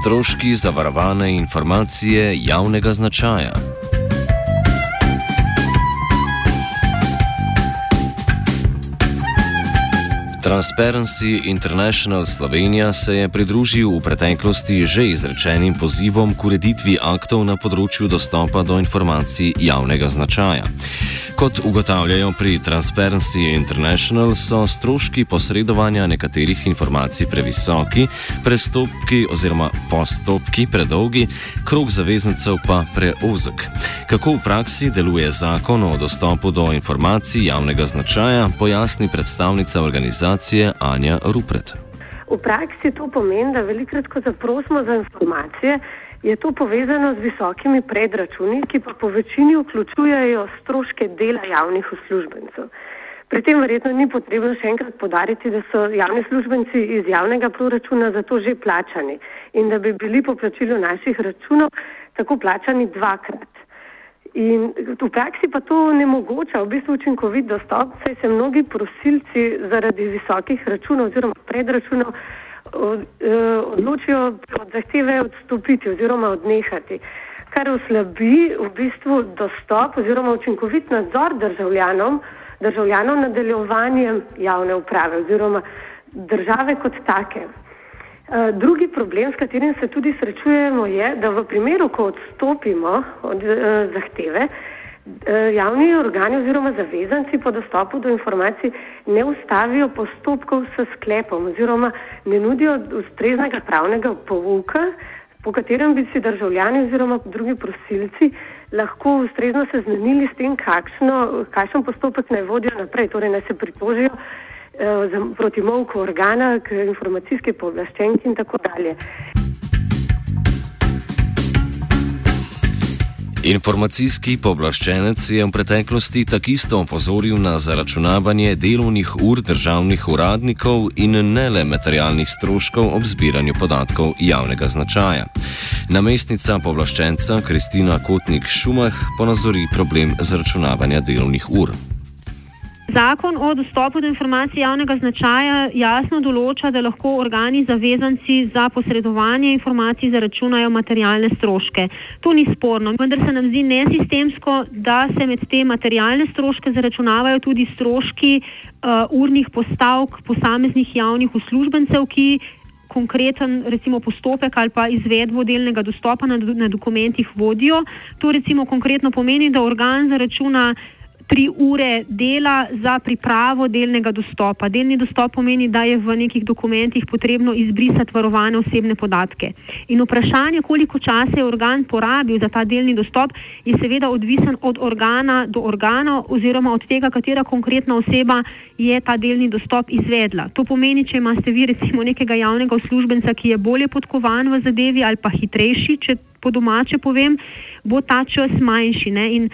Stroški zavarovane informacije javnega značaja. Transparency International Slovenija se je pridružil v preteklosti že izrečenim pozivom k ureditvi aktov na področju dostopa do informacij javnega značaja. Kot ugotavljajo pri Transparency International, so stroški posredovanja nekaterih informacij previsoki, prestopki oziroma postopki predolgi, krok zavezancev pa preozek. Kako v praksi deluje zakon o dostopu do informacij javnega značaja, pojasni predstavnica organizacije Anja Rupret. V praksi to pomeni, da velikrat, ko zaprosimo za informacije, je to povezano z visokimi predračuni, ki pa po večini vključujejo stroške dela javnih uslužbencev. Pri tem verjetno ni potrebno še enkrat podariti, da so javni službenci iz javnega proračuna za to že plačani in da bi bili po plačilu naših računov tako plačani dvakrat. In v praksi pa to ne mogoča v bistvu učinkovit dostop, saj se mnogi prosilci zaradi visokih računov oziroma predračunov odločijo od zahteve odstopiti oziroma odnehati, kar oslabi v bistvu dostop oziroma učinkovit nadzor državljanom, državljanov nadaljovanjem javne uprave oziroma države kot take. Eh, drugi problem, s katerim se tudi srečujemo, je, da v primeru, ko odstopimo od uh, zahteve, javni organi oziroma zavezanci po dostopu do informacij ne ustavijo postopkov s sklepom oziroma ne nudijo ustreznega pravnega povuka, po katerem bi si državljani oziroma drugi prosilci lahko ustrezno seznanili s tem, kakšno, kakšen postopek naj vodijo naprej, torej naj se pritožijo Eh, proti molku organa, k informacijski povlaščenki in tako dalje. Informacijski pooblaščenec je v preteklosti takisto opozoril na zaračunavanje delovnih ur državnih uradnikov in ne le materialnih stroškov ob zbiranju podatkov javnega značaja. Namestnica pooblaščenca Kristina Kotnik Šumah ponazori problem zaračunavanja delovnih ur. Zakon o dostopu do informacij javnega značaja jasno določa, da lahko organi zavezanci za posredovanje informacij zaračunajo materialne stroške. To ni sporno, vendar se nam zdi nesistemsko, da se med te materialne stroške zaračunavajo tudi stroški uh, urnih postavk posameznih javnih uslužbencev, ki konkreten recimo, postopek ali pa izvedbo delnega dostopa na, na dokumentih vodijo. To recimo konkretno pomeni, da organ zaračuna tri ure dela za pripravo delnega dostopa. Delni dostop pomeni, da je v nekih dokumentih potrebno izbrisati varovane osebne podatke. In vprašanje, koliko časa je organ porabil za ta delni dostop, je seveda odvisen od organa do organa oziroma od tega, katera konkretna oseba je ta delni dostop izvedla. To pomeni, če imate vi recimo nekega javnega uslužbenca, ki je bolje podkovan v zadevi ali pa hitrejši, če po domače povem, bo ta čas manjši. Ne? In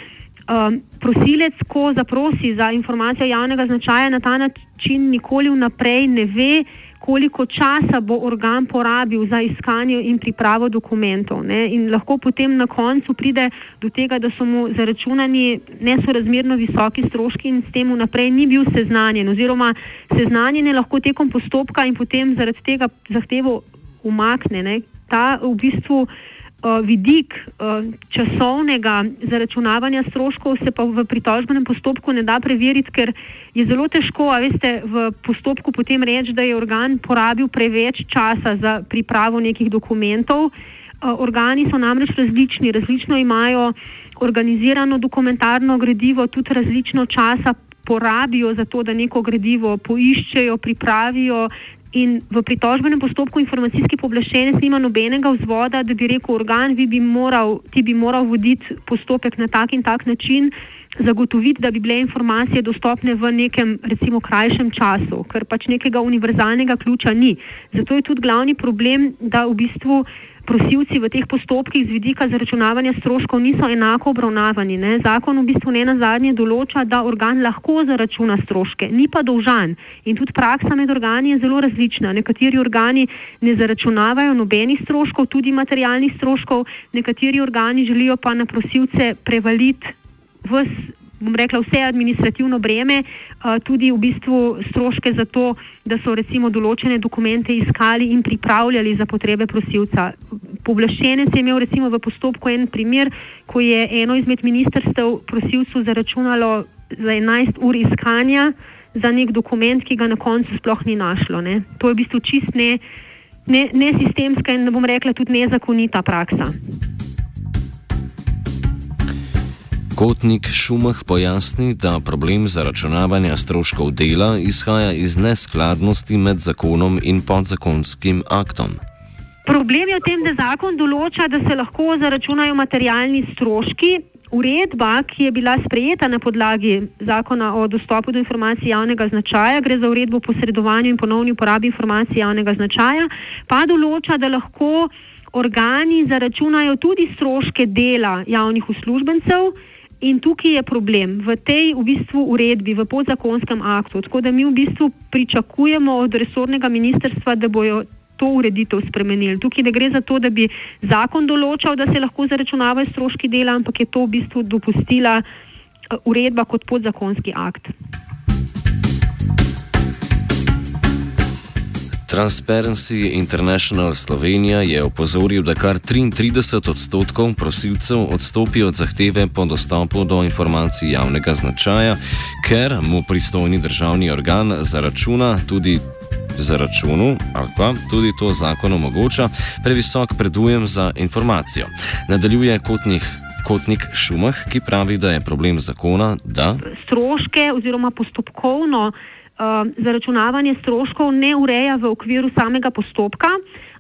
um, prosilec, ko zaprosi za informacijo javnega značaja, na ta način nikoli vnaprej ne ve, koliko časa bo organ porabil za iskanje in pripravo dokumentov. Ne? In lahko potem na koncu pride do tega, da so mu zaračunani nesorazmerno visoki stroški in s tem vnaprej ni bil seznanjen, oziroma seznanjen je lahko tekom postopka in potem zaradi tega zahtevo umakne. Ne? Ta v bistvu. Eh, vidik uh, časovnega zaračunavanja stroškov se pa v pritožbenem postopku ne da preveriti, ker je zelo težko, a veste, v postopku potem reči, da je organ porabil preveč časa za pripravo nekih dokumentov. Uh, organi so namreč različni, različno imajo organizirano dokumentarno gradivo, tudi različno časa porabijo za to, da neko gradivo poiščejo, pripravijo, In v pritožbenem postopku informacijski pooblaščenec nima nobenega vzvoda, da bi rekel organ, bi moral, ti bi moral voditi postopek na tak in tak način, zagotoviti, da bi bile informacije dostopne v nekem, recimo, krajšem času, ker pač nekega univerzalnega ključa ni. Zato je tudi glavni problem, da v bistvu prosilci v teh postopkih z vidika zaračunavanja stroškov niso enako obravnavani. Ne. Zakon v bistvu ne na zadnje določa, da organ lahko zaračuna stroške, ni pa dolžan. In tudi praksa med organi je zelo različna. Nekateri organi ne zaračunavajo nobenih stroškov, tudi materialnih stroškov, nekateri organi želijo pa na prosilce prevaliti bom rekla, vse administrativno breme, tudi v bistvu stroške za to, da so recimo določene dokumente iskali in pripravljali za potrebe prosilca. Povlaščenec je imel recimo v postopku en primer, ko je eno izmed ministrstev prosilcu zaračunalo za 11 ur iskanja za nek dokument, ki ga na koncu sploh ni našlo. Ne. To je v bistvu čist ne, ne, ne sistemska in ne bom rekla tudi nezakonita praksa. Kotnik Šumah pojasni, da problem zaračunavanja stroškov dela izhaja iz neskladnosti med zakonom in podzakonskim aktom. Problem je v tem, da zakon določa, da se lahko zaračunajo materialni stroški. Uredba, ki je bila sprejeta na podlagi zakona o dostopu do informacij javnega značaja, gre za uredbo o posredovanju in ponovni uporabi informacij javnega značaja, pa določa, da lahko organi zaračunajo tudi stroške dela javnih uslužbencev. In tukaj je problem v tej v bistvu uredbi, v podzakonskem aktu. Tako da mi v bistvu pričakujemo od resornega ministrstva, da bojo to ureditev spremenili. Tukaj ne gre za to, da bi zakon določal, da se lahko zaračunavajo stroški dela, ampak je to v bistvu dopustila eh, uredba kot podzakonski akt. Transparency International Slovenija je opozoril, da kar 33 odstotkov prosilcev odstopi od zahteve po dostopu do informacij javnega značaja, ker mu pristojni državni organ zaračuna tudi. Za računu, ali pa tudi to zakon omogoča, previsok predujem za informacijo. Nadaljuje kotnih, kotnik Šumah, ki pravi, da je problem zakona, da stroške oziroma postopkovno uh, zaračunavanje stroškov ne ureja v okviru samega postopka,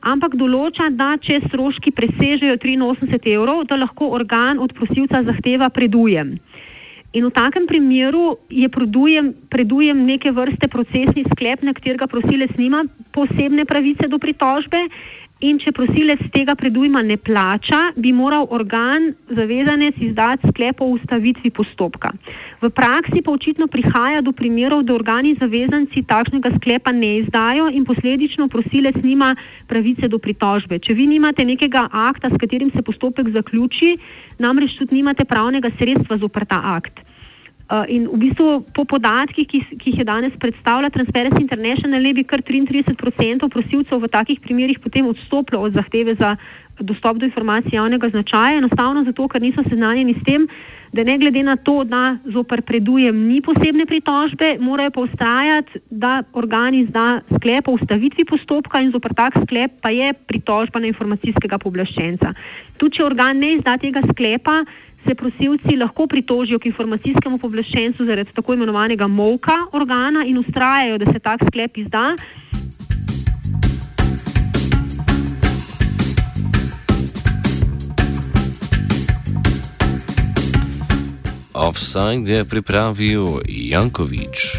ampak določa, da če stroški presežejo 83 evrov, da lahko organ od prosilca zahteva predujem. In v takem primeru je predujem, predujem neke vrste procesni sklep, na katerega prosilec nima posebne pravice do pritožbe In če prosilec tega predujma ne plača, bi moral organ zavezanec izdati sklep o ustavitvi postopka. V praksi pa očitno prihaja do primerov, da organi zavezanci takšnega sklepa ne izdajo in posledično prosilec nima pravice do pritožbe. Če vi nimate nekega akta, s katerim se postopek zaključi, namreč tudi nimate pravnega sredstva zopr ta akt. Uh, in v bistvu po podatkih, ki, ki jih je danes predstavila Transparency International, bi kar 33% prosilcev v takih primerjih potem odstopilo od zahteve za dostop do informacij javnega značaja, enostavno zato, ker niso seznanjeni s tem, da ne glede na to, da zopr predujem ni posebne pritožbe, morajo pa ustrajati, da organ izda sklep o ustavitvi postopka in zopr tak sklep pa je pritožba na informacijskega poblaščenca. Tudi če organ ne izda tega sklepa, se prosilci lahko pritožijo k informacijskemu povlaščencu zaradi tako imenovanega molka organa in ustrajajo, da se tak sklep izda. Offside je pripravil Jankovič.